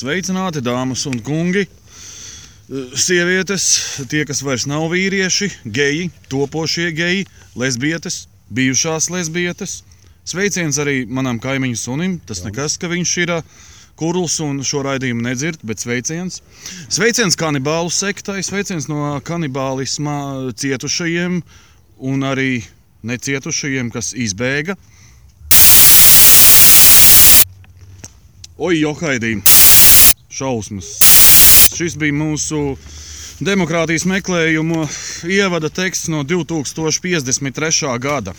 Sveicināti, dāmas un kungi! Sievietes, tie, kas vairs nav vīrieši, geji, topošie geji, lesbietes, bijušās lesbietes. Sveiciens arī manam kaimiņu sunim. Tas nekas, ka viņš ir ā, kurls un šo raidījumu nedzird, bet sveiciens. Sveiciens kanibālu sektai, sveiciens no kanibālisma cietušajiem un arī necietušajiem, kas izbēga. Oi, johaidī! Šausmas! Šis bija mūsu demokrātijas meklējuma ievada teksts no 2053. gada.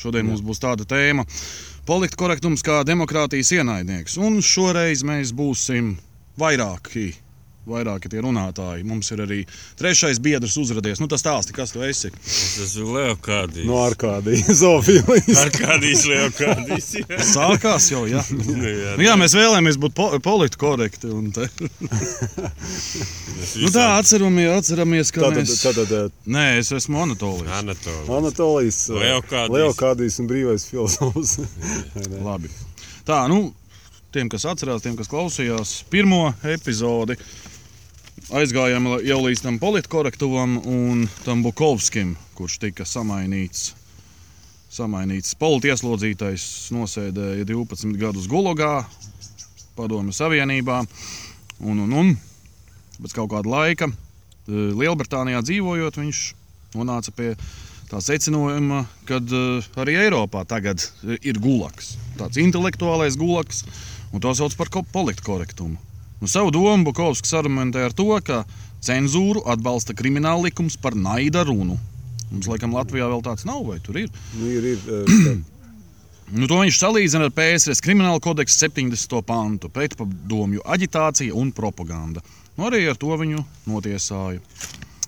Šodien mums būs tāda tēma - politkorektums kā demokrātijas ienaidnieks. Un šoreiz mēs būsim vairāki. Vairāki tie runātāji. Mums ir arī trešais biedrs uzrādījies. Nu, tas stāsti, kas tu esi. Tas ir Leokādijs. No Arkādijas Zofijas. Arkādijs Leokādijs. jā. Sākās jau, jā. Nu, jā, Nu, jā, mēs vēlamies būt po politiski korekti. Nu, tā atceramies, atceramies ka Tātad, mēs... tātad eh, Nē, es esmu Anatolijas. Anatolijas. Anatolijas eh, Leokādijs. Leokādijs un brīvais filozofs. Labi. Tā, nu, tiem, kas atcerās, tiem, kas klausījās pirmo epizodi, aizgājām jau līdz tam politkorektuvam un tam Bukovskim, kurš tika samainīts. Samainīts politieslodzītais, nosēdēja 12 gadus Gulogā, Padomju Savienībā. Un, un, un pēc kaut kāda laika, eh, Lielbritānijā dzīvojot, viņš nonāca pie tā secinājuma, ka arī Eiropā tagad eh, ir gulaks. Tāds intelektuālais gulaks, un to sauc par ko- politkorektumu. Nu, savu domu Bukovskis argumentē ar to, ka cenzūru atbalsta krimināla likums par naida runu. Mums, laikam, Latvijā vēl tāds nav, vai tur ir? Nu, ir, ir, eh, Nu, to viņš salīdzina ar PSRS krimināla kodeksa 70. pantu - pretpadomju aģitācija un propaganda. Nu, arī ar to viņu notiesāja.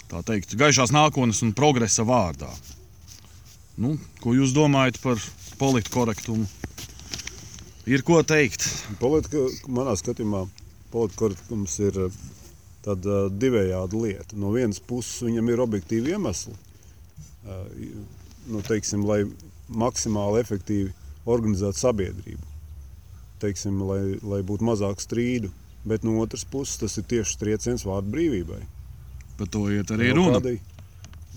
Tā teikt, gaišās nākotnes un progresa vārdā. Nu, ko jūs domājat par politkorektumu? Ir ko teikt. politika, manā skatījumā politkorektums ir eh, tāda divējāda lieta. No vienas puses viņam ir objektīvi iemesli, eh, nu, teiksim, lai maksimāli efektīvi organizētu sabiedrību, teiksim, lai, lai būtu mazāk strīdu. Bet no otras puses tas ir tieši trieciens vārdu brīvībai. Par to iet arī runa. Kādai-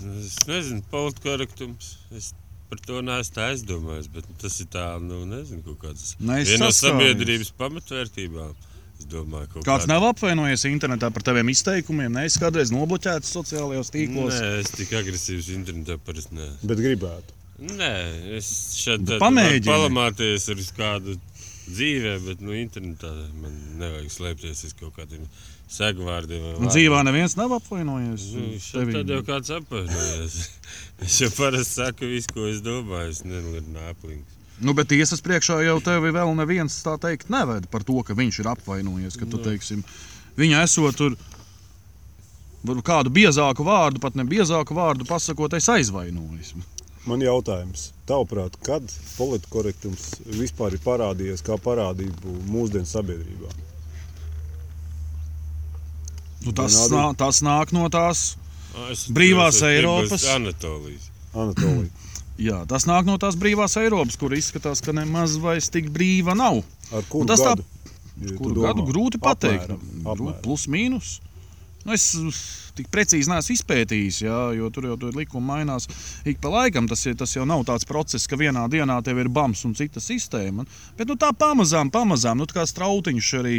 Es nezinu, politkorektums. Es par to neesmu tā aizdomājis, bet tas ir tā, nu, nezinu, kaut kāds. Neesi Viena no saskāries. sabiedrības pamatvērtībām. Es domāju, kaut Kāds kāda- nav apvainojies internetā par taviem izteikumiem, neesi kādreiz nobloķēts sociālajos tīklos. Nē, es tik agresīvs internetā parasti nē. Bet gribētu. Nē, es šeit pamēģini. palamāties ar kādu dzīvē, bet nu, internetā man nevajag slēpties aiz kaut kādiem segvārdiem. dzīvā neviens nav apvainojies. Nu, tad jau kāds apvainojas. Es jau parasti saku visu, ko es domāju. Es nelieku aplinks. Nu, bet tiesas priekšā jau tevi vēl neviens tā teikt neved par to, ka viņš ir apvainojies. Ka tu, teiksim, viņa esot tur kādu biezāku vārdu, pat ne biezāku vārdu pasakot, es aizvainojos. Man jautājums, tavuprāt, kad politkorektums vispār ir parādījies kā parādība mūsdienu sabiedrībā? Nu, tas, nā, tas nāk no tās. Es Brīvās es Eiropas. Anatolijas. Anatolija. Jā, tas nāk no tās brīvās Eiropas, kur izskatās, ka nemaz vairs tik brīva nav. Ar kuru tas tā- gadu? Ja tu Kuru domā? gadu grūti pateikt? Apmēram, apmēram. plus, mīnus. Nu, es tik precīzi neesmu izpētījis, jā, jo tur jau tur likumi mainās ik pa laikam. Tas, ir, tas jau nav tāds process, ka vienā dienā tev ir bams un cita sistēma. Bet nu, tā pamazām, pamazām, nu, tā kā strautiņš arī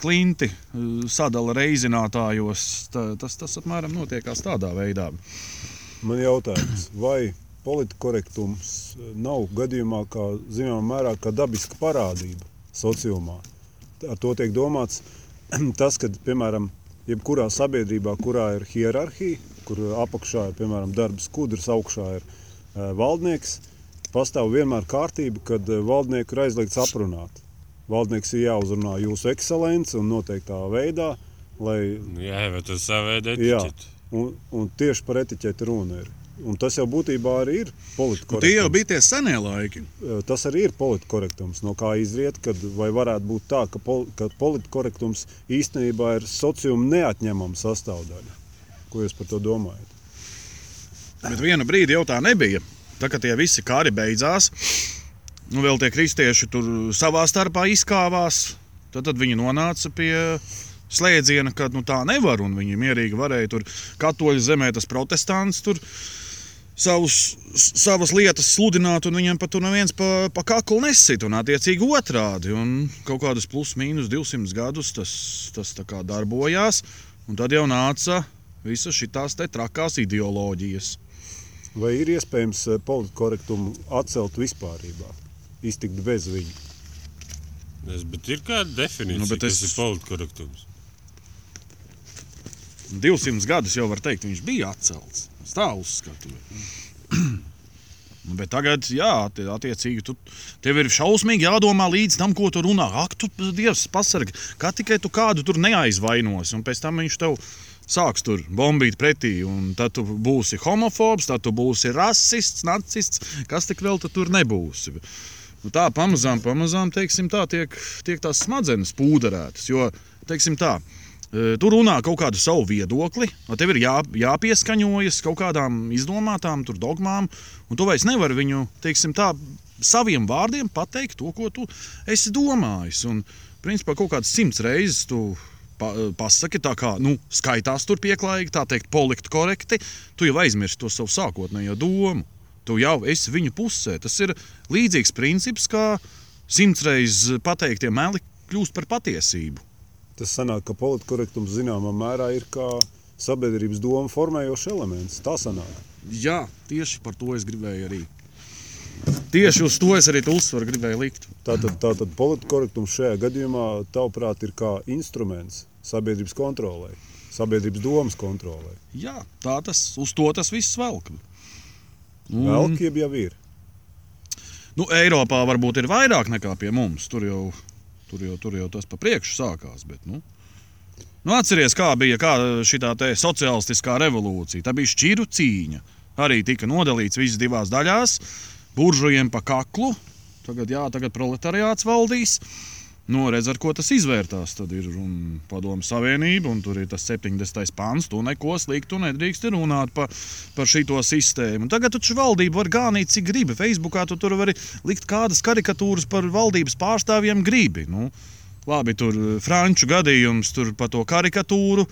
klinti uh, sadala reizinātājos. Tā, tas, tas apmēram notiekās tādā veidā. Man jautājums, vai politkorektums nav gadījumā, kā zināmā mērā, kā dabiska parādība sociumā? Ar to tiek domāts tas, ka, piemēram, jebkurā sabiedrībā, kurā ir hierarhija, kur apakšā ir piemēram darba skudrs, augšā ir uh, valdnieks, pastāv vienmēr kārtība, kad eh, valdnieku ir aizliegts aprunāt. Valdnieks ir jāuzrunā jūsu ekscelence un noteiktā veidā, lai Nu, jā, vai tas savēdē Jā. etiķeti? Un, un tieši par etiķeti runa ir. Un tas jau būtībā arī ir politiski. tie jau bija tie senie laiki. Tas arī ir politkorektums, no kā izriet, kad varētu būt tā, ka, pol, ka politkorektums īstenībā ir sociuma neatņemama sastāvdaļa. Ko jūs par to domājat? Bet vienu brīdi jau tā nebija. Tā kā tie visi kari beidzās, nu vēl tie kristieši tur savā starpā izkāvās. Tad, tad viņi nonāca pie slēdziena, ka nu, tā nevar. un Viņi mierīgi varēja tur katoļu zemē, tas protestants tur savus, savas lietas sludināt, un viņam pat tur neviens pa, pa kaklu nesit. Un attiecīgi otrādi. Un kaut kādus plus mīnus 200 gadus tas, tas tā kā darbojās. Un tad jau nāca visas šīs trakās ideoloģijas. Vai ir iespējams eh, politkorektumu atcelt vispārībā, iztikt bez viņa? Es, bet ir kāda definīcija, Nu, bet kas es- ir politkorektums. 200 gadus jau var teikt, viņš bija atcelts. Tā uzskatu. Nu, Bet tagad, jā, tie- attiecīgi, tu, tev ir šausmīgi jādomā līdz tam, ko tu runā. Ak, tu, Dievs, pasargi, kā tikai tu kādu tur neaizvainos, un pēc tam viņš tev sāks tur bombīt pretī. Tad tu būsi homofobs, tad tu būsi rasists, nacists, kas tik vēl tu tur nebūsi. Nu, tā pamazām, pamazām teiksim, tā, tiek, tiek tās smadzenes pūderētas. Jo, teiksim, tā, tu runā kaut kādu savu viedokli, tev ir jā, jāpieskaņojas kaut kādām izdomātām dogmām, un tu vairs nevari viņu, teiksim, tā, saviem vārdiem pateikt to, ko tu esi domājis. Un, principā, kaut kādas simts reizes tu pa, pasaki, tā kā nu, skaitās tur pieklājīgi, tā teikt, polikt korekti, tu jau aizmirsti to savu sākotnējo domu. Tu jau esi viņu pusē. Tas ir līdzīgs princips, kā simts reizes pateiktie meli kļūst par patiesību. Tas sanāk, ka politkorektums zināmā mērā ir kā sabiedrības domu formējošs elements. Tā sanāk. Jā, tieši par to es gribēju arī. Tieši uz to es arī uzsvaru gribēju likt. Tātad, tātad politkorektums šajā gadījumā, tavuprāt, ir kā instruments sabiedrības kontrolē, sabiedrības domas kontrolē. Jā, tā tas uz to tas viss velk. Un, Velk, jeb jau ir. nu, Eiropā varbūt ir vairāk nekā pie mums. Tur jau, tur jau, tur jau tas pa priekšu sākās. Bet, nu, nu, atceries, kā bija šī sociālistiskā revolūcija. Tā bija šķiru cīņa. Arī tika nodalīts viss divās daļās, buržujiem pa kaklu. Tagad, jā, tagad proletariāts valdīs. Nu, redz, ar ko tas izvērtās. Tad ir padomu savienība, un tur ir tas 70. pāns. Tu neko sliktu nedrīkst runāt pa, par šito sistēmu. Tagad taču valdība var gānīt, cik gribi. Facebookā tu tur vari likt kādas karikatūras par valdības pārstāvjiem, gribi. Nu, labi, tur eh, franču gadījums, tur par to karikatūru.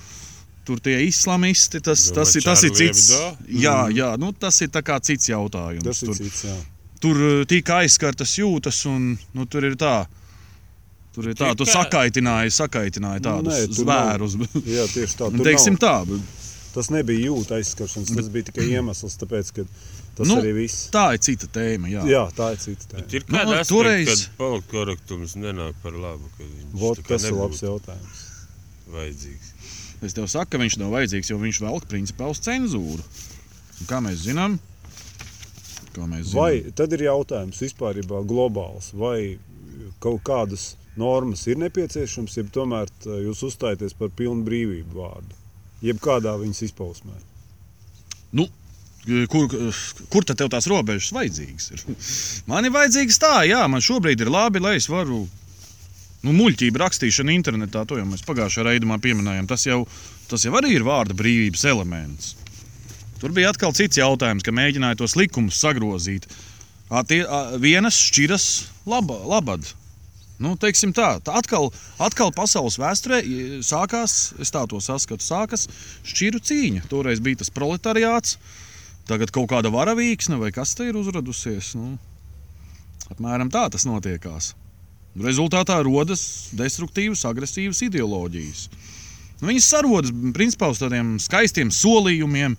Tur tie islamisti, tas, tas, ir, tas ir cits. Jā, jā nu, tas ir cits jautājums. Tas ir tur, cits. Jā. tur eh, tika aizskartas jūtas, un nu, tur ir tā. Tur ir tā, tu sakaitināji, sakaitināji tur nav. zvērus. jā, tieši tā. Nu, Tur Teiksim nav, tā, tas nebija jūtas aizskaršanas, tas bija tikai iemesls, tāpēc, ka tas Nu, arī viss. tā ir cita tēma. Jā. Jā, tā ir cita tēma. Ir Nu, kāda nu, nu, toreiz- kad politkorektums nenāk par labu, kad viņš Vot, tas ir labs jautājums. vajadzīgs. Es tev saku, ka viņš nav vajadzīgs, jo viņš velk principā uz cenzūru. Un kā mēs zinām, kā mēs zinām. Vai tad ir jautājums vispār globāls, vai kaut kādas normas ir nepieciešamas, jeb tomēr jūs uzstājaties par pilnu brīvību vārdu, jeb kādā viņas izpausmē? Nu, kur, kur tad tev tās robežas vajadzīgas? Ir? Man ir vajadzīgas tā, jā, man šobrīd ir labi, lai es varu. Nu, muļķība rakstīšana internetā, to jau mēs pagājušajā raidījumā pieminējām. Tas jau, tas jau arī ir vārda brīvības elements. Tur bija atkal cits jautājums, ka mēģināja tos likumus sagrozīt. Atie, a, vienas šķiras laba, labad. Nu, teiksim tā, tā atkal, atkal pasaules vēsturē sākās, es tā to saskatu, sākas šķiru cīņa. Toreiz bija tas proletariāts, tagad kaut kāda varavīksne vai kas te ir uzradusies. Nu, apmēram tā tas notiekās. Rezultātā rodas destruktīvas, agresīvas ideoloģijas. Nu, viņas sarodas principā uz tādiem skaistiem solījumiem.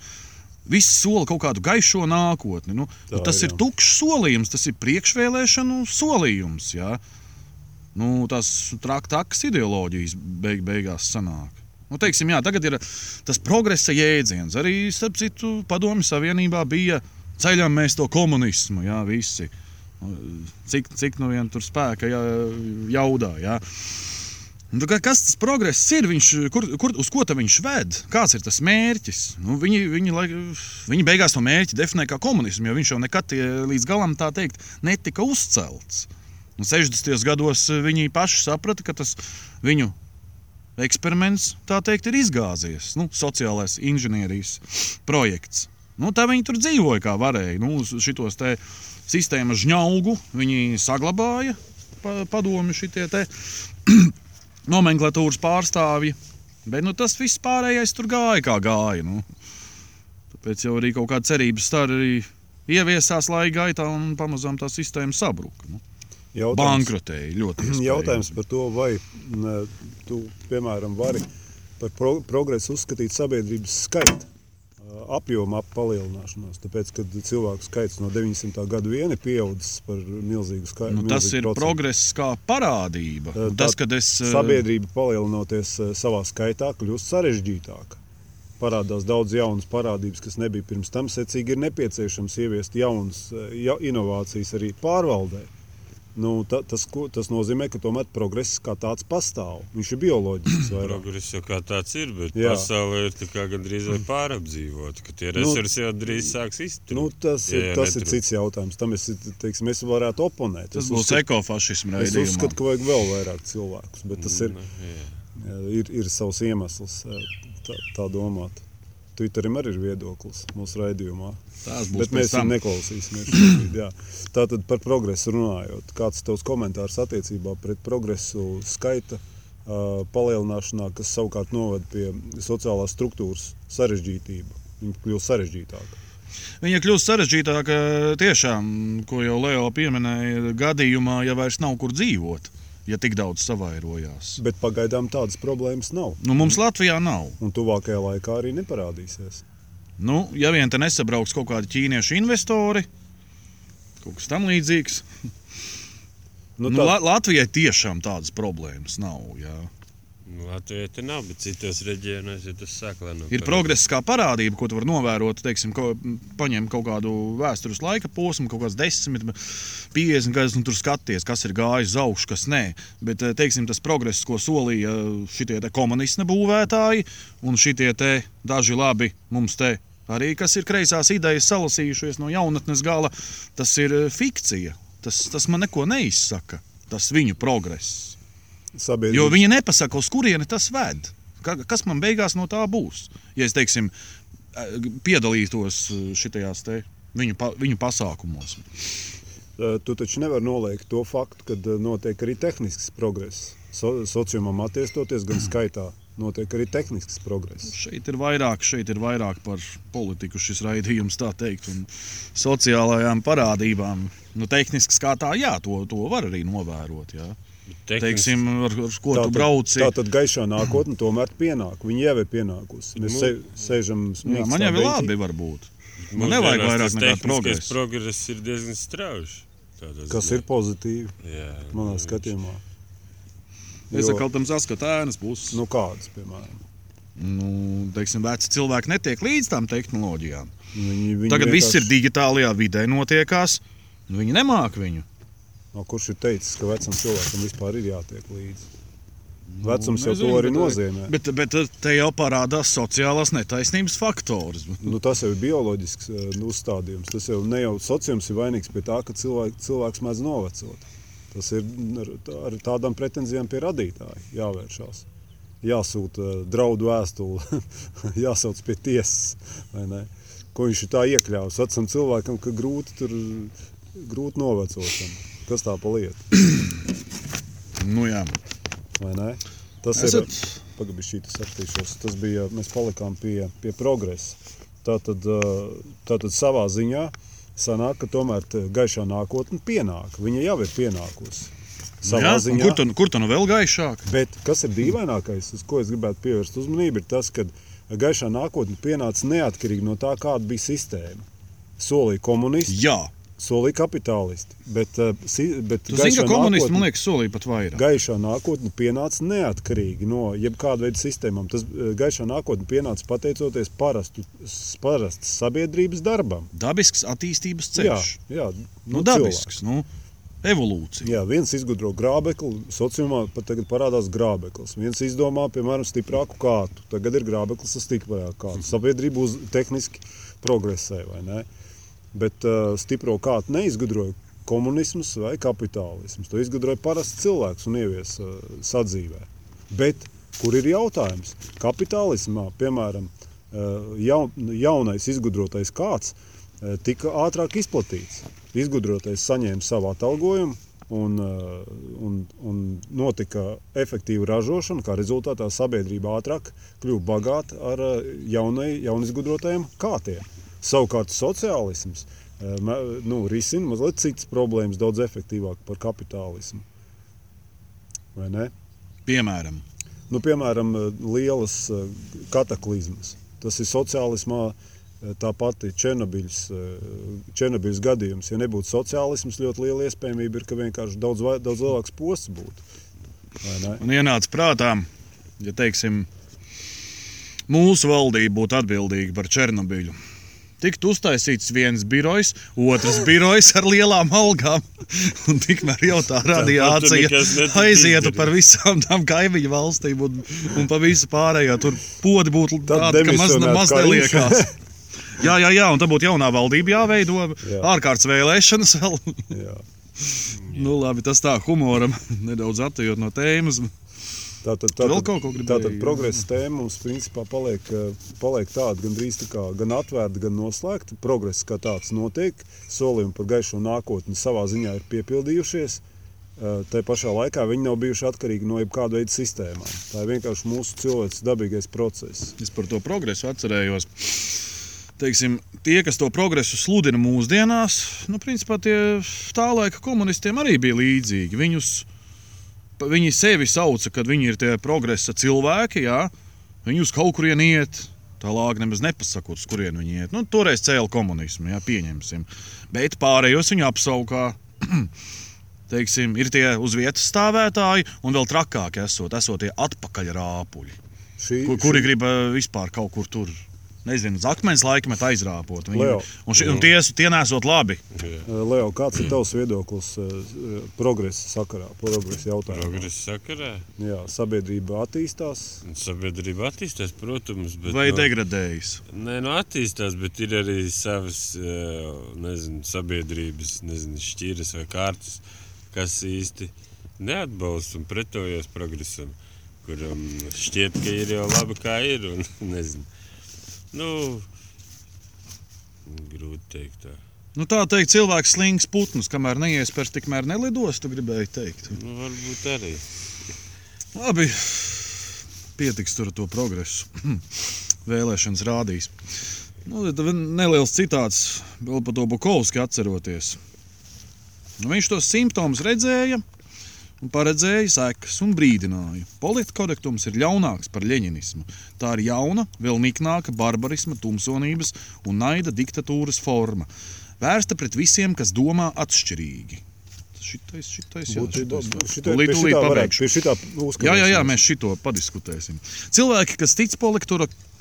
Viss sola kaut kādu gaišo nākotni. Nu, Tā nu, tas ir, ir jā. tukšs solījums, tas ir priekšvēlēšanu solījums. Jā. Nu, tās traktākas ideoloģijas beig, beigās sanāk. Nu, teiksim, jā, tagad ir tas progresa jēdziens. Arī, starp citu, Padomju Savienībā bija ceļām mēs to komunismu, jā, visi. Nu, Cik, cik nu vien tur spēka jā, jaudā. Jā. Kā Kas tas progress ir? Viņš, kur, kur, uz ko viņš ved? Kāds ir tas mērķis? Nu, viņi, viņi, lai, viņi beigās to mērķi definē kā komunismu, jo viņš jau nekad tie, līdz galam tā teikt netika uzcelts. Un 60. gados viņi paši saprata, ka tas viņu eksperiments teikt ir izgāzies. Nu, sociālais inženierijas projekts. Nu, tā viņi tur dzīvoja kā varēja. Nu, šitos sistēmas žņaugu viņi saglabāja pa, padomi šitie nomenklatūras pārstāvji. Bet nu, tas viss pārējais tur gāja kā gāja. Nu. Tāpēc jau arī kaut kāda cerības arī ieviesās laika gaitā un pamazām tā sistēma sabruka. Nu. Bankrotēja ļoti. iespējami. Jautājums par to, vai ne, tu, piemēram, vari par pro progresu uzskatīt sabiedrības skaitu apjoma ap palielināšanos. Tāpēc, kad cilvēku skaits no 900. gada vien ir pieaudzis par milzīgu skaitu. Nu, tas ir progress kā parādība. Tā- Tas, kad es eh, Sabiedrība palielinoties ā, savā skaitā, kļūst sarežģītāka. Parādās daudz jaunas parādības, kas nebija pirms tam. Secīgi ir nepieciešams ieviest jaunas ja, inovācijas arī pārvaldē. Nu, ta, tas, ko, tas nozīmē, ka tomēr progress kā tāds pastāv. Viņš ir bioloģisks. Progress jau kā tāds ir, bet Jā. pasaulē ir gandrīz vai pārapdzīvota, ka tie resursi jau drīz sāks izturt. Nu, tas ir, jau tas ir netrūkst. cits jautājums. Tam es, teiksim, es varētu oponēt. tas Es būs ekofašisma Es raidījums. uzskatu, ka vajag vēl vairāk cilvēkus, bet tas ir, Nu, jā. jā, ir, ir savs iemesls eh, tā, tā domāt. Twitterim arī ir viedoklis mūsu raidījumā. Tas būs Bet mēs viņu neklausīsimies. šobrīd, jā. Tātad par progresu runājot. Kāds tavs komentārs attiecībā pret progresu skaita uh, palielināšanā, kas savukārt noved pie sociālās struktūras sarežģītība? Viņa kļūst sarežģītāka. Viņa kļūst sarežģītāka tiešām, ko jau Leo pieminēja, gadījumā, ja vairs nav kur dzīvot, ja tik daudz savairojās. Bet pagaidām tādas problēmas nav. Nu, mums Latvijā nav. Un tuvākajā laikā arī neparādīsies. Nu, ja vien te nesabrauks kaut kādi ķīniešu investori, kaut kas tam līdzīgs, Nu, nu, tā, La Latvijai tiešām tādas problēmas nav. Jā. Nu, Latvijā te nav, bet citos reģionos jau tas sāk lēnām. Ir progress kā parādība, ko tu vari novērot. Teiksim, ko, paņem kaut kādu vēstures laika posmu, kaut kāds 10, 50 gadus, un tur skaties, kas ir gājis uz augšu, kas nē. Bet eh, teiksim, tas progress, ko solīja šie komunisti būvētāji, un šie daži labi mums te. Arī kas ir kreisās idejas salasījušies no jaunatnes gala, tas ir eh, fikcija. Tas, tas man neko neizsaka. Tas viņu progress. Sabiedrības- Jo viņi nepasaka, uz kurieni tas ved. Ka- Kas man beigās no tā būs? Ja es teiksim, eh, piedalītos šajās viņu, pa- viņu pasākumos. Eh, Tu taču nevari noliegt to faktu, ka eh, notiek arī tehnisks progress. So, sociumam attiestoties, gan skaitā notiek arī tehnisks progress. Šeit ir vairāk, šeit ir vairāk par politiku šis raidījums, tā teikt, un sociālajām parādībām. Nu, tehnisks kā tā, jā, to, to var arī novērot. Jā. Teiksim, ar, ar ko tu brauci. tā tad gaišā nākotne tomēr pienāk. Viņa jau ir pienākusi. Mēs Nu, se, sēžam Jā, man jau ir labi, varbūt. Man nevajag vairāk nekā progresa. Progress ir diezgan strauji. Kas ir pozitīvi Jā, manā nu, skatījumā? Es Jo- atkal tam saskatu ēnas puses. Nu, kādas, piemēram? Nu, teiksim, veci cilvēki netiek līdz tām tehnoloģijām. Viņi, viņi Tagad viss ir vienkārši- digitālajā vidē, notiekās. Nu, viņi nemāca viņu. No, kurš ir teicis, ka vecam cilvēkam vispār ir jātiek līdzi? Vecums jau nezinu, to arī bet- nozīmē. Bet, bet te jau parādās sociālās netaisnības faktors. Nu, tas jau ir bioloģisks eh, nu, uzstādījums. Tas jau ne jau sociums ir vainīgs pie tā, ka cilvēk, cilvēks mēdz novecot. Tas ir ar, tādām pretenzijām pie radītāja jāvēršās. Jāsūta eh, draudu vēstule, jāsauc pie tiesas. Ko viņš ir tā iekļāvis vecam cilvēkam, ka grūti tur grūti novecot. Kas tā pa lietu? Nu, jā. vai ne? Tas Esat- ir pagaidām, tas attīstīšos. Tas bija, mēs palikām pie, pie progresa. Tātad, tātad savā ziņā sanāk, ka tomēr gaišā nākotne pienāk. Viņa jau ir pienākusi. Savā jā ziņā. kur, tu, kur nu vēl gaišāk? Bet kas ir dīvainākais, uz ko es gribētu pievērst uzmanību, ir tas, ka gaišā nākotne pienāca neatkarīgi no tā, kāda bija sistēma. Solīja komunisti, Jā, solīja kapitālisti. Bet, si- bet zini, ka komunisti, man liekas, solīja pat vairāk. Gaišā nākotne pienāca neatkarīgi no jebkāda veida sistēmām. Tas eh, gaišā nākotne pienāca pateicoties parastu, parastas sabiedrības darbam. Dabisks attīstības Jā, ceļš. jā Nu, dabisks, nu, evolūcija. Jā, viens izgudro grābekli, sociumā pat tagad parādās grābeklis. Viens izdomā, piemēram, stiprāku kātu. Tagad ir grābeklis ar stiprāku kātu. Sabiedrība uz tehniski progresē, vai ne? Bet uh, stipro kātu neizgudroja komunisms vai kapitālisms. To izgudroja parasts cilvēks un ievies uh, sadzīvē. Bet kur ir jautājums? Kapitālismā, piemēram, uh, jaun, jaunais izgudrotais kāds uh, tika ātrāk izplatīts. Izgudrotais saņēma savu atalgojumu, un, un, un notika efektīva ražošana, kā rezultātā sabiedrība ātrāk kļuva bagāta ar jaunai, jaunizgudrotajiem kātiem. Savukārt sociālisms me- nu, risina mazliet citas problēmas, daudz efektīvāk par kapitālismu. Vai ne? Piemēram, Nu, piemēram, lielas eh, kataklizmas. Tas ir sociālismā eh, tā pati Černobiļas, eh, Černobiļas gadījums. Ja nebūtu sociālisms, ļoti liela iespējamība ir, ka vienkārši daudz, daudz lielāks posts būtu. Man ienāca prātā, ja teiksim, mūsu valdība būtu atbildīga par Černobiļu. Tiktu uztaisīts viens birojs, otrs birojs ar lielām algām. Un tikmēr jau tā radiācija aizietu par visām tām kaimiņu valstīm un, un pa visu pārējo. Tur podi būtu tādi, ka maz, maz neliekās. Jā, jā, jā, un tad būtu jaunā valdība jāveido, Jā. ārkārtas vēlēšanas vēl. Jā. Nu, labi, tas tā humoram nedaudz atejot no tēmas. Tātad, tātad, gribēji? tātad progresa tēma mums principā paliek, eh, paliek tāda gandrīz tā kā gan atvērta, gan noslēgta. Progress kā tāds notiek, solījumi par gaišo nākotni savā ziņā ir piepildījušies. Eh, Tā pašā laikā viņi nav bijuši atkarīgi no jebkāda veida sistēmām. Tā ir vienkārši mūsu cilvēks dabīgais process. Es par to progresu atcerējos. Teiksim, tie, kas to progresu sludina mūsdienās, nu, principā tie tā laika komunistiem arī bija līdzīgi. Viņus, viņi sevi sauca, kad viņi ir tie progresa cilvēki. Jā. Viņi uz kaut kurien iet. Tā lāga nemaz nepasakot, kurien viņi iet. Nu, toreiz cēla komunismu, jā, pieņemsim. Bet pārējos viņi apsaukā. Teiksim, ir tie uz vietas stāvētāji, un vēl trakāki esot, esot tie atpakaļrāpuļi. Šī, Kur, kuri grib ā, vispār kaut kur tur, nezinu, uz akmens laikmetu aizrāpot. Viņi, Leo. un, ši, un tie, tie nesot labi. Leo, kāds ir tavs viedoklis progresa sakarā, progresa jautājumā? Progresa sakarā Jā, sabiedrība attīstās. sabiedrība attīstās, protams. Bet, Vai no- degradējis? Nē, nu attīstās, bet ir arī savas nezinu, sabiedrības nezinu, šķiras vai kārtas, kas īsti neatbalsta un pretojas progresam, kuram šķiet, ka ir jau labi, kā ir. Un, nezinu, nu, grūti teikt. Tā. Nu, tā teikt, cilvēks slings putnus, kamēr neiespērs, tikmēr nelidos, tu gribēji teikt. Nu, varbūt arī. Labi, pietiks tur ar to progresu. Vēlēšanas rādīs. Nu, neliels citāts vēl par to Bukovski atceroties. Nu, viņš tos simptomus redzēja un paredzēja sekas un brīdināja. Politkorektums ir ļaunāks par leņķismu. Tā ir jauna, vēl niknāka barbarisma, tumsonības un naida diktatūras forma, vērsta pret visiem, kas domā atšķirīgi. Šitais, šitais, jā, šitais, Tūlīt, tūlīt pabeigšu. Jā, jā, jā, mēs šito padiskutēsim. Cilvēki, kas tic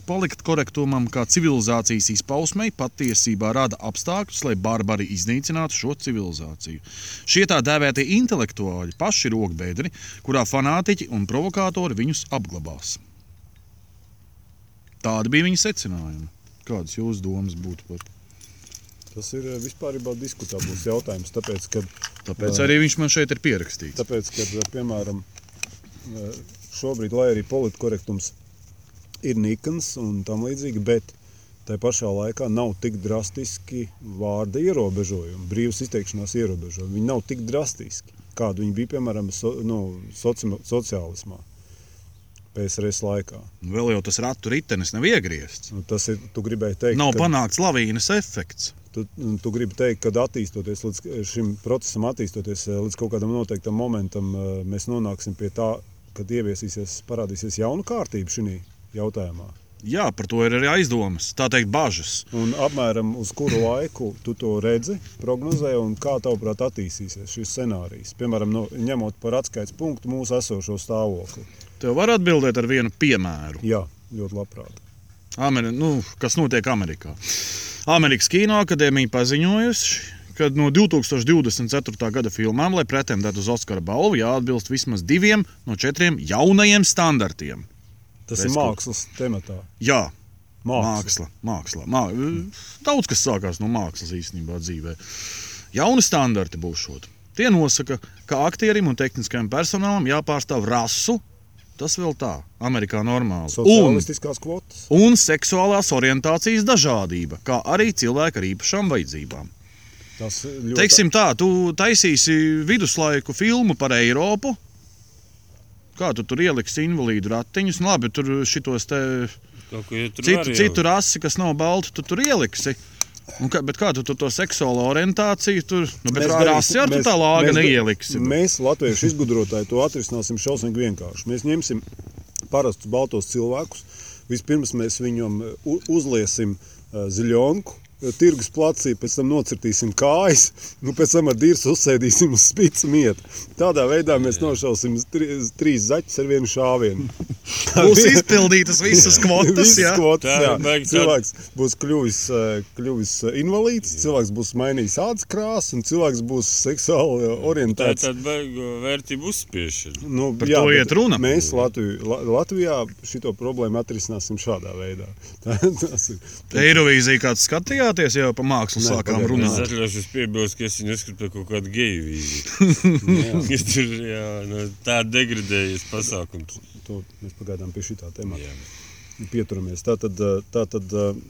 politiktura- politkorektumam kā civilizācijas izpausmei, patiesībā rada apstākļus, lai barbari iznīcinātu šo civilizāciju. Šie tā dēvētie intelektuāļi paši ir rokbēdri, kurā fanātiķi un provokātori viņus apglabās. Tādi bija viņa secinājumi. Kādas jūsu domas būtu par to? Tas ir eh, vispār diskutabls jautājums. Tāpēc, kad, Tāpēc Jā. arī viņš man šeit ir pierakstīts. tāpēc, kad eh, piemēram, eh, šobrīd, lai arī politkorektums ir nikns un tam līdzīgi, bet tā pašā laikā nav tik drastiski vārda ierobežojumi, brīvas izteikšanās ierobežojumi. Viņi nav tik drastiski, kādi viņi bija piemēram so, nu, soci, sociālismā. PSRS laikā. Vēl jau tas ratu ritenis nav iegriezts. Nu, Tas ir, tu gribēji teikt, Nav ka- panākts lavīnas efekts. Tu, tu gribi teikt, ka attīstoties līdz šim procesam, attīstoties eh, līdz kaut kādam noteiktam momentam, eh, mēs nonāksim pie tā, kad ieviesīsies, parādīsies jauna kārtība šajā jautājumā. Jā, par to ir arī aizdomas, tā teikt, bažas. Un apmēram uz kuru laiku tu to redzi, prognozē, un kā tavuprāt attīstīsies šis scenārijs? Piemēram, no, ņemot par atskaites punktu mūsu esošo stāvokli. Tev var atbildēt ar vienu piemēru, Jā, ļoti labprāt. Ameri nu, kas notiek Amerikā. Amerikas Kino akadēmija paziņojusi, ka no 2024. gada filmām, lai pretendētu uz Oskara balvu, jāatbilst vismaz diviem no četriem jaunajiem standartiem. Tas Redz, ir mākslas tematā. Jā, Māksla. māksla. māksla. Mā... Daudz kas sākās no mākslas īstenībā dzīvē. Jauni standarti būs šādi. Tie nosaka, ka aktierim un tehniskajam personālam jāpārstāv rasu. Tas vēl tā, Amerikā normāli. Un, kvotas. un seksuālās orientācijas dažādība, kā arī cilvēka ar īpašām vajadzībām. Tas ļoti Teiksim tā, tu taisīsi viduslaiku filmu par Eiropu. Kā tu tur ieliksi invalīdu ratiņus? Nu, labi, tur šitos te Kaut ko jau tur citu, citu rasi, kas nav balti, tu tur ieliksi. Un kā, bet kā tu tur to seksuālo orientāciju tur? Nu, rasi ar tu mēs- tā lāga mēs neieliksi. Mēs, latviešu izgudrotāji, to atrisināsim šausmīgi vienkārši. Mēs ņemsim parastus baltos cilvēkus. Vispirms mēs viņam uzliesim uh, ziļonku. Uh, Tirgus placī, pēc tam nocirtīsim kājas, nu, pēc tam ar dīrsu uzsēdīsim uz spīdus mietu. Tādā veidā mēs nošausim tri, trīs zaķus ar vienu šāvienu. Būs izpildītas visas kvotas. Visas jā. kvotas, jā. baigi Cilvēks būs kļuvis, eh, kļuvis eh, invalīds, cilvēks būs mainījis ādas krāsu un cilvēks būs seksuāli eh, Tā ir orientēts. tāda baigo vērtību uzspiešana. Nu, Par to bet iet runa. Mēs Latviju, La, Latvijā šo problēmu atrisināsim šādā veidā. Tā, tas ir. Eirovīzija kāds skatījāties jau pa mākslu Nē, sākām pagaid, Es runāt. atļaušos piebilst, ka es viņu uzskatu par kaut kādu geju vīziju. Es tur jā, nu, tā degradējies pasākums. To mēs pagaidām pie šī temata Jā. pieturamies. Tātad, eh, tātad, eh,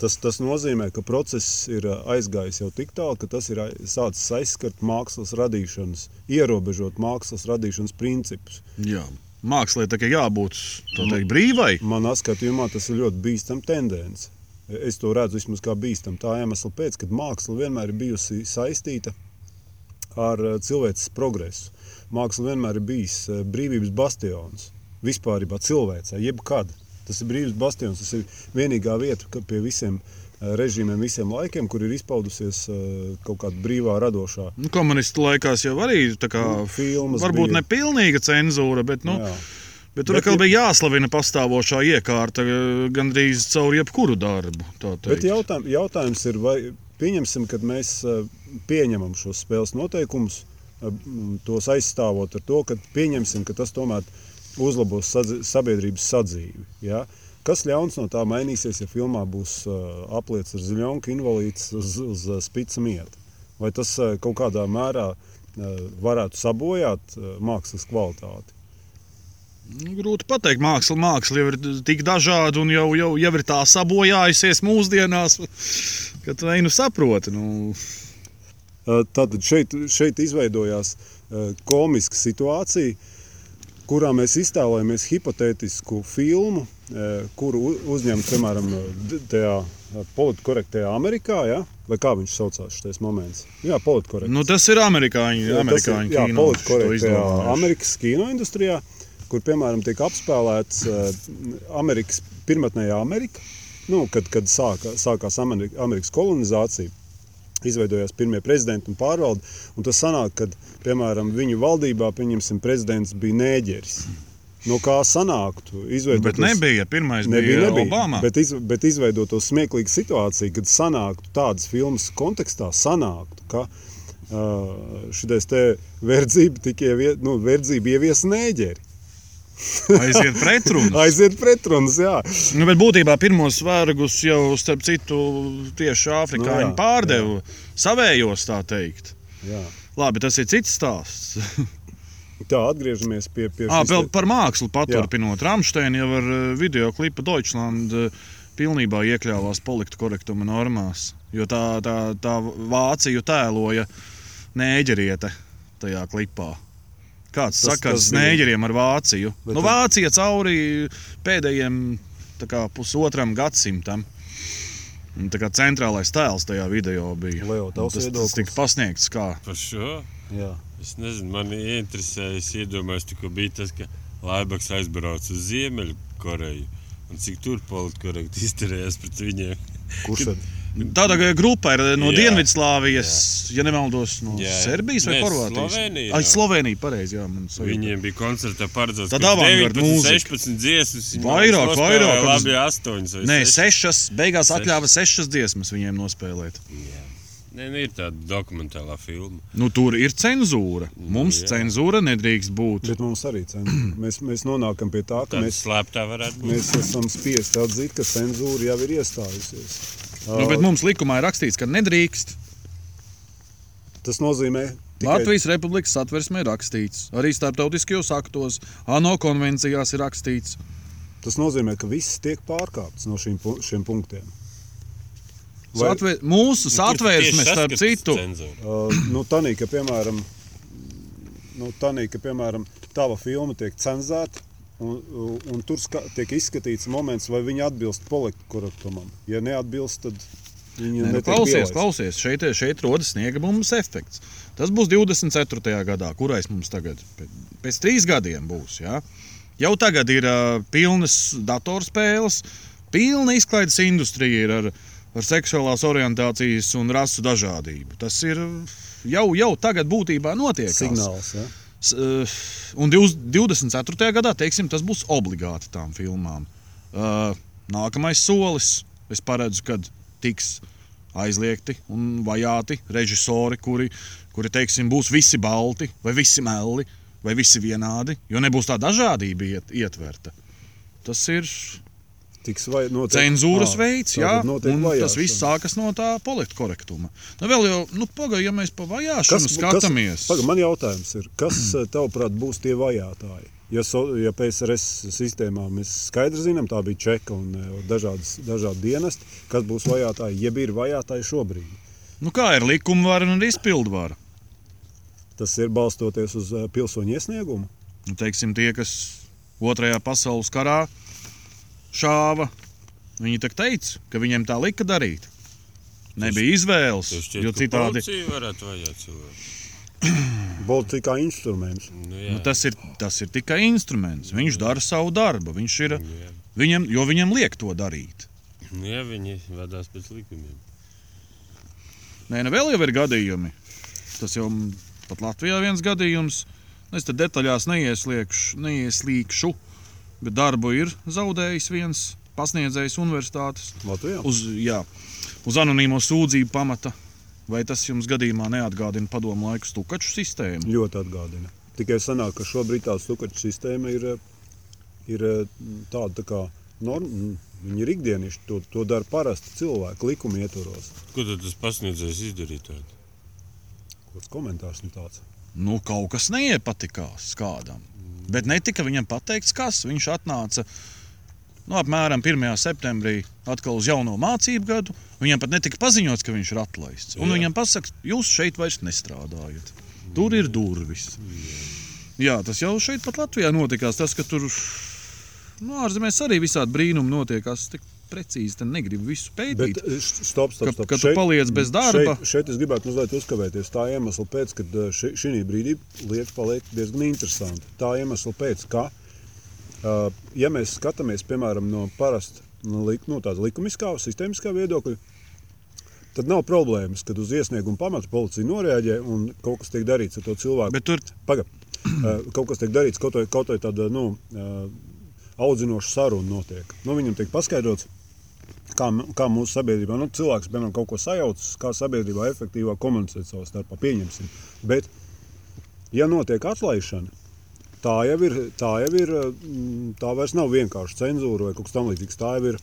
tas, tas nozīmē, ka process ir eh, aizgājis jau tik tālu, ka tas ir sācis aizskart mākslas radīšanas, ierobežot mākslas radīšanas principus. Jā. Mākslā tā kā jābūt tā teikt, brīvai. Manā skatījumā tas ir ļoti bīstams tendence. Es to redzu vismaz kā bīstamu. Tā iemesla pēc, ka māksla vienmēr ir bijusi saistīta ar eh, cilvēces progresu. Māksla vienmēr ir bijis eh, brīvības bastions. Vispār cilvēcei, jebkad. Tas ir brīvības bastions. Tas ir vienīgā vieta, ka pie visiem eh, režīmiem, visiem laikiem, kur ir izpaudusies kaut kāda brīvā, radošā Nu, Komunistu laikās jau arī tā kā, Nu, filmas varbūt bija. ne pilnīga cenzūra, bet, nu, Jā. Bet tur atkal bija jāslavina pastāvošā iekārta eh, gandrīz caur jebkuru darbu. Bet teikt. jautājum, jautājums ir, vai pieņemsim, ka mēs eh, pieņemam šos spēles noteikumus, eh, tos aizstāvot ar to, ka pieņemsim, ka tas tomēr uzlabos sadzi- sabiedrības sadzīvi. Ja? Kas ļauns no tā mainīsies, ja filmā būs apliets ar ziļonku invalīds uz, uz spica mieta? Vai tas kaut kādā mērā varētu sabojāt mākslas kvalitāti? Nu, Grūti pateikt, māksla, māksla jau ir tik dažāda un jau, jau, jau ir tā sabojājusies mūsdienās, ka tu neinu saproti. Nu, Tātad šeit, šeit izveidojās komiska situācija, kurā mēs iztēlojamies hipotētisku filmu, kuru u- uzņem, piemēram, tajā politkorektajā Amerikā, ja? vai kā viņš saucās šis moments? Jā, politkorekts. nu, tas ir amerikāņu, Jā, tas ir, amerikāņu jā, kino. politkorektajā izdomājuši. Amerikas kino industrijā, kur, piemēram, tiek apspēlēts uh, Amerikas pirmotnējā Amerika, nu, kad, kad sāka, sākās Amerika, Amerikas kolonizācija. Izveidojās pirmie prezidenti un pārvalde. Un tas sanāk, ka, piemēram, viņu valdībā, pieņemsim, prezidents bija nēģeris. No kā sanāktu? Bet nebija. Pirmais Nebija, bija nebija. Obama. Bet, iz, bet izveidot to smieklīgu situāciju, kad sanāktu tādas filmas kontekstā, sanāktu, ka uh, šis te verdzība tikai ievie, nu, verdzība ievies nēģeri. Aiziet pretrunā. Aiziet pretrunas, jā. Nu, bet būtībā pirmos vergus jau, starp citu, tieši afrikāņi Nu, pārdeva savējos, tā teikt. jā. Labi, tas ir cits stāsts. Tā, atgriežamies pie, À, šīs vēl par mākslu paturpinot. Rāmsteina jau ar eh, video klipu Deutschland eh, pilnībā iekļāvās politkorektuma normās. Jo tā, tā, tā Vāciju tēloja nēģeriete tajā klipā. Kāds Tas- sakars tas tas bija- nēģeriem ar Vāciju? Bet Nu, Vācija cauri pēdējiem tā kā, pusotram gadsimtam. Un Tā kā centrālais tēls tajā video bija. Leo, tas, tas tika pasniegts kā Par šo Jā. es nezinu, man ieinteresēja. Es iedomājos, ka bija tas, ka Laibaks aizbrauca uz Ziemeļkoreju. Un cik tur politkorekti izturējās pret viņiem. Kurš tad? Tāda grupa ir no Jā. Dienvidslāvijas, ja nemaldos, no Jā. Serbijas vai Horvātijas. Slovenija, Ai, jā. Slovenija, pareizi. Jā, man sajūta. Viņiem bija koncertā paredzēts Tad 19, mūzika. 16 dziesmas. Vairāk, vairāk, Labi, 8 vai Nē, 6. sešas, beigās atļāva sešas dziesmas viņiem nospēlēt. Nē, nu, ir tāda dokumentālā filma. Nu, tur ir cenzūra. Mums jā. cenzūra nedrīkst būt. Bet mums arī cenzūra. Mēs, mēs nonākam pie tā, ka Tāda mēs, slēptā varētu būt. mēs esam spiesti atzīt, ka cenzūra jau ir iestājusies. Nu, bet mums likumā ir rakstīts, ka nedrīkst. Tas nozīmē, tikai, Latvijas Republikas satversmē ir rakstīts. Arī starptautiskajos aktos, ANO konvencijās ir rakstīts. tas nozīmē, ka viss tiek pārkāpts no šīm, šiem punktiem. Vai- Satve, mūsu satvērsme, starp citu, Uh, nu, tanī, ka, piemēram, nu, tanī, ka, piemēram, tava filma tiek cenzēta, un, un tur ska, tiek izskatīts moments, vai viņi atbilst politkorektumam. Ja neatbilst, tad viņi Nē, nu, klausies, pielaisti. klausies, šeit, šeit rodas sniega bumbas efekts. Tas būs 24. gadā, kurais mums tagad pēc, pēc trīs gadiem būs. Ja? Jau tagad ir uh, pilnas datorspēles, pilna izklaides industrija ir ar, ar seksuālās orientācijas un rasu dažādību. Tas ir jau, jau tagad būtībā notiek. Signāls, ja? Eh, Un 24. gadā teiksim, tas būs obligāti tām filmām. Uh, Nākamais solis, es paredzu, kad tiks aizliegti un vajāti režisori, kuri, kuri teiksim, būs visi balti, vai visi melni, vai visi vienādi, jo nebūs tā dažādība iet, ietverta. Tas ir Tiks vai, notiek, cenzūras veids, jā, un tas vajāšana. viss sākas no tā politkorektuma. Nu, vēl jau, nu, pagaidi, ja mēs pa vajāšanu bu- skatāmies. Paga, man jautājums ir, kas, tavuprāt, būs tie vajātāji? Ja, so, ja PSRS sistēmā mēs skaidri zinām, tā bija čeka un dažādas, dažādi dienesti, kas būs vajātāji, jeb ir vajātāji šobrīd. Nu, kā ir likumvara un izpildvara? Tas ir balstoties uz pilsoņu iesniegumu. Nu, teiksim, tie, kas Otrajā pasaules karā šāva, viņi tak teica, ka viņiem tā lika darīt. Nebija izvēles, Tas šķiet, jo citādi varētu vajāt cilvēku. Bolts kā instruments. Nu, nu, tas, ir, tas ir tikai instruments. Viņš dara savu darbu, viņš ir, Nu, jā. viņam, jo viņam liek to darīt. Nu, jā, viņi vadās pēc likumiem. Nē, ne vēl jau ir gadījumi. Tas jau pat Latvijā viens gadījums. Es te detaļās neieslīgšu bet darbu ir zaudējis viens pasniedzējs universitātes Latvijā? uz, jā, uz anonīmo sūdzību pamata. Vai tas jums gadījumā neatgādina padomu laiku stukaču sistēmu? Ļoti atgādina. Tikai sanāk, ka šobrīd tā stukaču sistēma ir, ir eh, tāda tā kā norma. Viņi ir ikdienišķi, to, to dara parasti cilvēki, likuma ietvaros. Ko tad tas pasniedzējs izdarīja? Tādu? Kāds komentārs nu tāds? Nu, kaut kas neiepatikās kādam. Bet netika viņam pateikts, kas viņš atnāca. Nu, apmēram 1. septembrī atkal uz jauno mācību gadu. Viņam pat netika paziņots, ka viņš ir atlaists. Un Jā. viņam pasaka, jūs šeit vairs nestrādājat. Tur ir durvis. Jā, tas jau šeit pat Latvijā notikās. Tas, ka tur nu, ārzemēs arī visādi brīnumi notiek. Es tik precīzi te negribu visu Bet pētīt. eh, š- stop, stop, Ka- stop. ka tu paliec bez darba. Šeit, šeit es gribētu mazliet uzkavēties. Tā iemesla pēc, ka šī brīdī lieta paliek diezgan interesanta. Tā iemesla pēc, ka, uh, ja mēs skatāmies piemēram no parasta, no nu, tāda likumiskā, sistēmiskā viedokļa, tad nav problēmas, kad uz iesniegumu pamata policija noreaģē un kaut kas tiek darīts ar to cilvēku. Bet tur Paga, kaut kas tiek darīts, kaut vai, kaut vai tāda nu, audzinoša saruna notiek. Nu, viņam tiek paskaidrots, kā, kā mūsu sabiedrībā nu, cilvēks piemēram, kaut ko sajaucas, kā sabiedrībā efektīvāk komunicēt savā starpā. Pieņemsim. Bet, ja notiek atlaišana, tā jau ir, tā jau ir, tā vairs nav vienkārši cenzūra vai kaut kas tamlīdzīgs. Tā jau ir,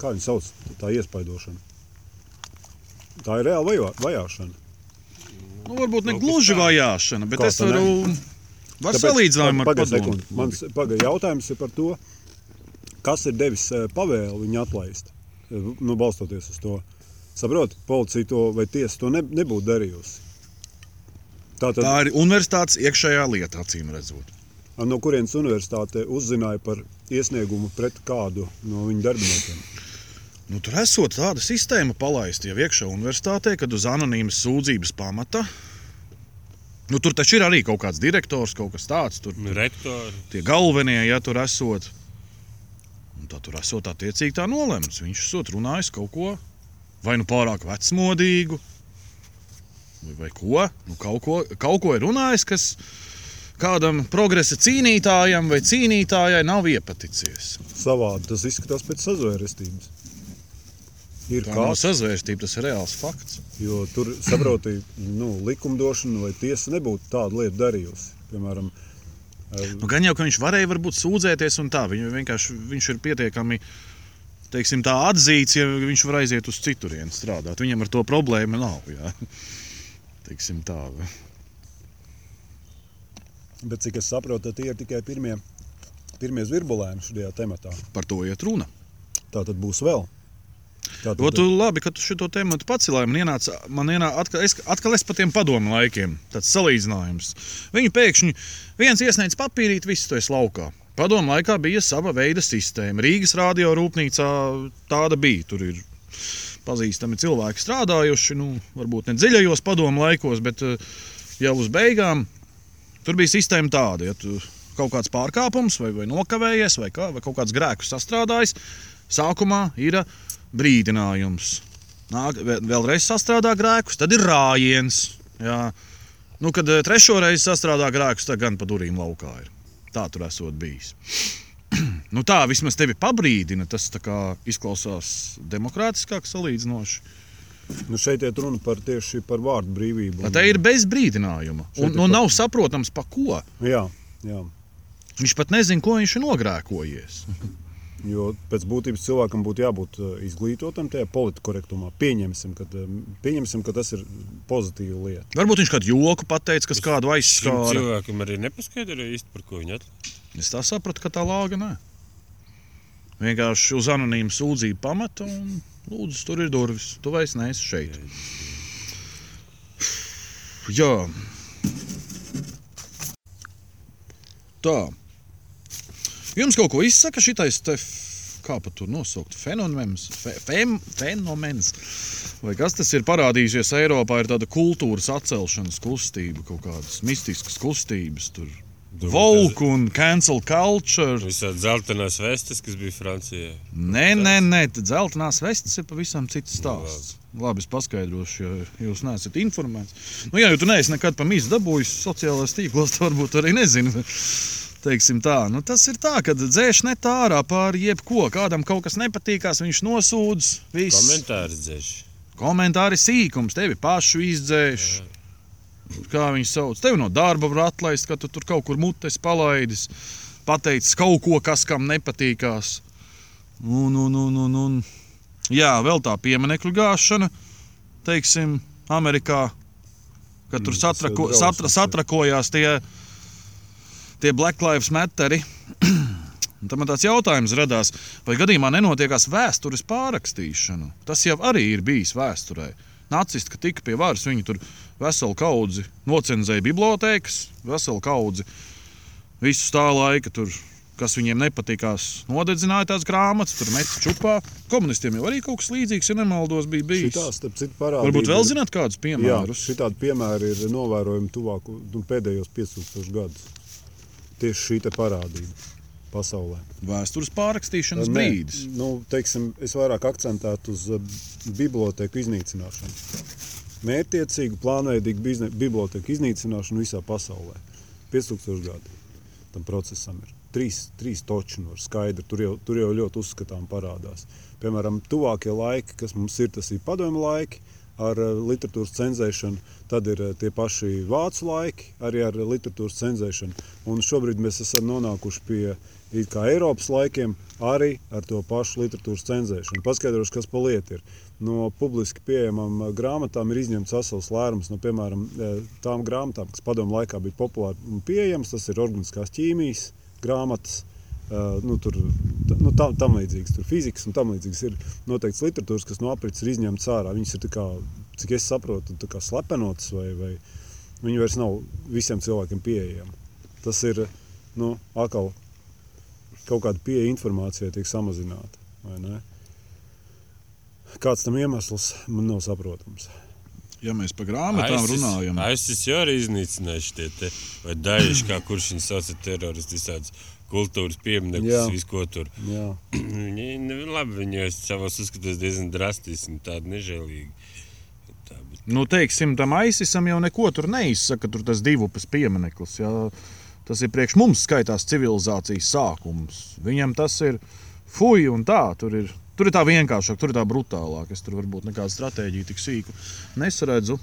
kā viņi sauc, tā iespaidošana. Tā ir reāla vajā, vajāšana. nu, varbūt ne gluži vajāšana, bet Kā es ne? varu. Var salīdzinājumu ar Pagaid padomu. Mans pagaid, jautājums ir par to, kas ir devis eh, pavēli viņu atlaist. Nu, balstoties uz to. Saprotiet, policija to vai tiesa to ne, nebūtu darījusi. Tātad, Tā ir universitātes iekšējā lieta, acīm redzot. no kurienes universitāte uzzināja par iesniegumu pret kādu no viņu darbiniekiem? Nu, tur esot tāda sistēma palaista jau iekšā universitātē, kad uz anonīmas sūdzības pamata. Nu, tur taču ir arī kaut kāds direktors, kaut kas tāds. Tur Rektori. tie galvenie, ja tur esot. Un tā tur esot attiecīgi tā nolemts. Viņš esot runājis kaut ko vai nu pārāk vecmodīgu, vai, vai ko. Nu, kaut, ko kaut ko ir runājis, kas kādam progresa cīnītājam vai cīnītājai nav iepaticies. Savādi tas izskatās pēc sazvērestības. Ir nav kāds, sazvērstība, tas ir reāls fakts. jo tur saprotiet, nu, likumdošana vai tiesa nebūtu tādu lietu darījusi. Piemēram, eh, Nu, gan jau, ka viņš varēja varbūt sūdzēties, un tā viņu vienkārši viņš ir pietiekami teiksim, tā atzīts, ja viņš var aiziet uz citurienu strādāt. Viņam ar to problēmu nav. Jā. Teiksim tā. Bet cik es saprotu, tie ir tikai pirmie, pirmie zvirbulēni šajā tematā. Par to iet runa. Tā tad būs vēl. Tātad- O, tu labi, ka tu šo tēmu pacēlāji. Man ienāca, man ienāca atkal, es, atkal es par tiem padomu laikiem, tāds salīdzinājums. Viņi pēkšņi viens iesniedz papīrīt, viss to es laukā. Padomu laikā bija sava veida sistēma. Rīgas radio rūpnīcā tāda bija. Tur ir pazīstami cilvēki strādājuši, nu, varbūt ne dziļajos padomu laikos, bet eh, jau uz beigām tur bija sistēma tāda. Ja tu kaut kāds pārkāpums, vai, vai nokavējies, vai, kā, vai kaut kāds grēks sastrādājis, sākumā ir brīdinājums. Nāk, vēl- vēlreiz sastrādā grēkus, tad ir rājiens. Jā. Nu, kad eh, trešo reizi sastrādā grēkus, tad gan pa durvīm laukā ir. Tā tur esot bijis. nu, tā vismaz tevi pabrīdina. Tas kā izklausās demokrātiskāk, salīdzinoši. Nu, šeit ir runa par tieši par vārdu brīvību. Tā ir bez brīdinājuma. Un, nu, pat- nav saprotams, pa ko. Jā, jā. Viņš pat nezina, ko viņš ir nogrēkojies. Jo pēc būtības cilvēkam būtu jābūt eh, izglītotam tajā politkorektumā. Pieņemsim, ka, eh, pieņemsim, ka tas ir pozitīva lieta. Varbūt viņš kādu joku pateica, kas kādu aizskāra. cilvēkam arī nepaskaidroja īsti, par ko viņi atklāja. Es tā sapratu, ka tā lāga nē. Vienkārši uz anonīmu sūdzību pamata un lūdzu, tur ir durvis. Tu vairs neesi šeit. Jā. Tā. Jums kaut ko izsaka šitais te, kā pat tur nosaukt, fenomens, fe, fem, fenomens. Vai kas tas ir parādījušies Eiropā, ir tāda kultūras atcelšanas kustība, kaut kādas mistiskas kustības. Tur Volk un cancel culture. Visādi zeltainās vestes, kas bija Francijā. Nē, nē, nē, zeltainās vestes ir pavisam cits stāsts. Labi, es paskaidrošu, ja jūs neesat informēts. Nu, jā, jo tu neesi nekad pa mīsu dabūjis sociālajās tīklos, tad varbūt arī nezini. Teiksim tā, nu tas ir tā, ka dzēš net ārā par jebko. Kādam kaut kas nepatīkās, viņš nosūdz. Viss. Komentārs dzēš. Komentāri sīkums, tevi pašu izdzēš. Kā viņi sauc, tevi no darba var atlaist, ka tu tur kaut kur mutes palaidis, pateicis kaut ko, kas kam nepatīkās. Un, un, un, un, un. Jā, vēl tā pieminiektu gāšana, teiksim, Amerikā, kad tur Mm, satrako, satra, jā. satrakojās tie, tie Black Lives Matteri. Un Tad man tāds jautājums radās, vai gadījumā nenotiekās vēstures pārrakstīšana. Tas jau arī ir bijis vēsturē. Nacisti, kad tika pie varas, viņi tur veselu kaudzi nocenzēja bibliotēkas, veselu kaudzi visu tā laika. Tur, kas viņiem nepatīkās, nodedzināja tās grāmatas, tur meta čupā. Komunistiem jau arī kaut kas līdzīgs, ja nemaldos, bija bijis. Šitā, starp citu, parādība Varbūt vēl zināt kādus Jā, piemērus. šitādi piemēri ir novērojami tuvāku nu, pēdējos 5000 gadus. Tieši šī parādība pasaulē. Vēstures pārrakstīšanas Nē, brīdis. Nu, teiksim, es vairāk akcentētu uz uh, biblioteku iznīcināšanu. Mērķiecīgu, plānveidīgu biblioteku iznīcināšanu visā pasaulē. 5000 gadi tam procesam ir. Trīs, trīs toči no skaidra. Tur jau, tur jau ļoti uzskatām parādās. Piemēram, tuvākie laiki, kas mums ir, tas ir padomju laiki ar eh, literatūras cenzēšanu, tad ir eh, tie paši vācu laiki arī ar literatūras cenzēšanu. Un šobrīd mēs esam nonākuši pie Eiropas laikiem arī ar to pašu literatūras cenzēšanu. Paskaidrošu, kas pa lietu ir. No publiski pieejamām eh, grāmatām ir izņemts vesels lērums no, piemēram, tām grāmatām, kas padomu laikā bija populāri un pieejamas. Tas ir organiskās ķīmijas grāmatas, nu, tur nu, tam, tam līdzīgs, tur fizikas un tam līdzīgs ir noteikts literatūras, kas no aprits ir izņemts ārā. Viņas ir, tā kā, cik es saprotu, tā kā slepenotas vai, vai viņi vairs nav visiem cilvēkiem pieejami. Tas ir, nu, atkal kaut kāda pieeja informācijai tiek samazināta, vai ne? Kāds tam iemesls man nav saprotams. Ja mēs par grāmatām runājam, ISIS jau arī iznīcinājuši tie te, vai daļiši, kā kurš viņus sauca teroristi, visādas kultūras Jā. pieminekļus, visu ko tur. Jā. Viņi, nu, labi, viņi jau savos uzskatos diezgan drastiski un tādi nežēlīgi. Tā, bet nu, teiksim, tam aizsisam jau neko tur neizsaka. Tur tas divu pēc piemineklis. Jā. Tas ir priekš mums skaitās civilizācijas sākums. Viņam tas ir fuj un tā. Tur ir, tur ir tā vienkāršāk, tur ir tā brutālāk. Es tur varbūt nekādu stratēģiju tik sīku nesaredzu.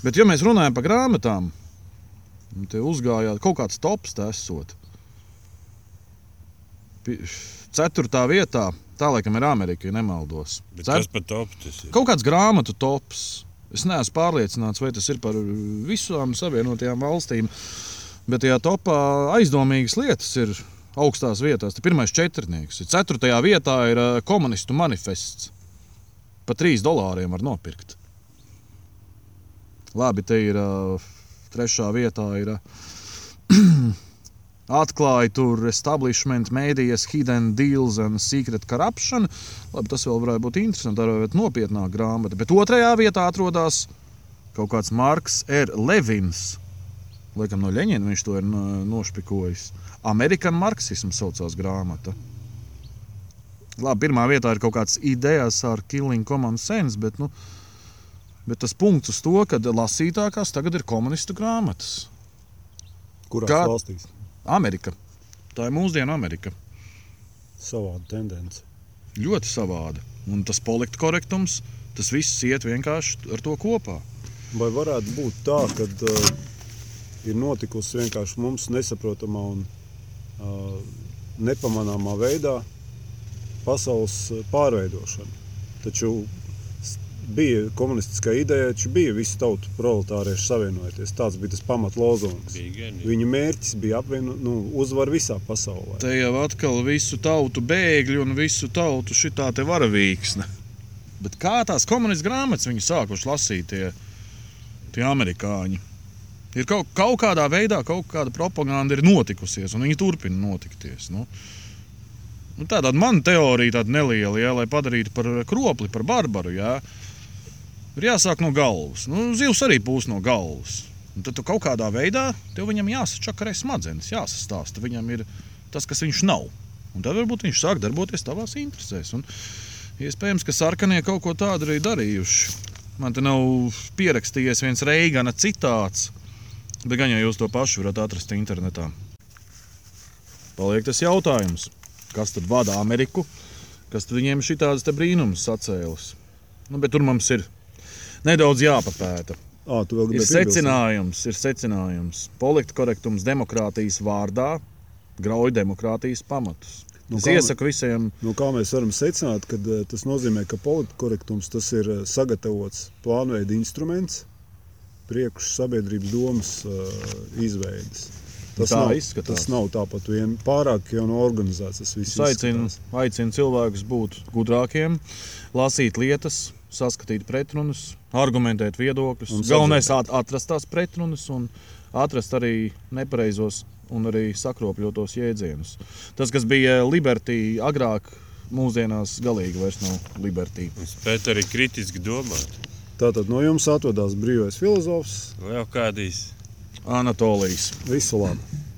Bet, ja mēs runājam par grāmatām, te uzgājāt kaut kāds tops, tā esot. Ceturtā vietā, tā laikam ir Amerika, ja nemaldos. bet Cet- kas pat top tas ir? Kaut kāds grāmatu tops. Es neesmu pārliecināts, vai tas ir par visām savienotajām valstīm. Bet tajā topā aizdomīgas lietas ir augstās vietās. Te pirmais četrnieks. Ceturtajā vietā ir ā, komunistu manifests. Pa 3 dolāriem var nopirkt. Labi, te ir uh, trešā vietā. Ir, uh, Atklāja tur establishment, mēdījas, hidden deals and secret corruption. Labi, tas vēl varētu būt interesanti, būt nopietnāka grāmata. Bet otrajā vietā atrodas kaut kāds Marks R. Levins. Laikam no Leņķina viņš to ir no- nošpikojis. Amerikan marksisms saucās grāmata. Labi, pirmā vietā ir kaut kāds idejas ar Killing Common Sense, bet, nu, bet tas punkts uz to, ka lasītākās tagad ir komunistu grāmatas. Kurās Kā- valstīs? Amerika. Tā ir mūsdienu Amerika. Savāda tendence. Ļoti savāda. Un tas politkorektums, tas viss iet vienkārši ar to kopā. Vai varētu būt tā, ka uh, ir notikusi vienkārši mums nesaprotamā un uh, nepamanāmā veidā pasaules uh, pārveidošana? Taču bija komunistiskā ideja, taču bija visu tautu proletārieši savienojoties. Tāds bija tas gan. Viņu mērķis bija apvienot, nu, uzvar visā pasaulē. Te jau atkal visu tautu bēgļi un visu tautu šitā te varavīksne. Bet kā tās komunistu grāmatas viņi sākuši lasīt tie, tie amerikāņi? Ir kaut, kaut kādā veidā kaut kāda propaganda ir notikusies, un viņi turpina notikties. Nu. Nu, tāda mana teorija, tāda neliela, ja, lai padarītu par kropli, par barbaru. Ja, ir jāsāk no galvas. Nu, zivs arī pūs no galvas. Un tad kaut kādā veidā viņam jāsačakarē smadzenes, jāsastāsta. Viņam ir tas, kas viņš nav. Un tad varbūt viņš sāk darboties tavās interesēs. Un iespējams, ka sarkanie kaut ko tādu arī darījuši. Man te nav pierakstījies viens Reigana citāts, bet gan jau jūs to pašu varat atrast internetā. Paliek tas jautājums, kas tad vada Ameriku, kas tad viņiem šitādas te brīnumus sacēlis. Nu, bet tur mums ir nedaudz jāpapēta. À, Ir secinājums, ir secinājums. Politkorektums demokrātijas vārdā grauj demokrātijas pamatus. Nu, Es iesaku visiem, Nu, kā mēs varam secināt, ka tas nozīmē, ka politkorektums tas ir sagatavots plānveida instruments priekš sabiedrības domas uh, izveides. Tas, Tā nav, izskatās. tas nav tāpat vien pārāk jau no organizēts. Es aicinu, aicinu cilvēkus būt gudrākiem, lasīt lietas, saskatīt pretrunas, argumentēt viedokļus. Galvenais ir atrast tās pretrunas un atrast arī nepareizos un arī sakropļotos jēdzienus. Tas, kas bija Liberty agrāk, mūsdienās galīgi vairs nav Liberty. Spēt arī kritiski domāt. Tātad no jums atvadās brīvais filozofs. Vēl kādīs Anatolijas. Visu labu!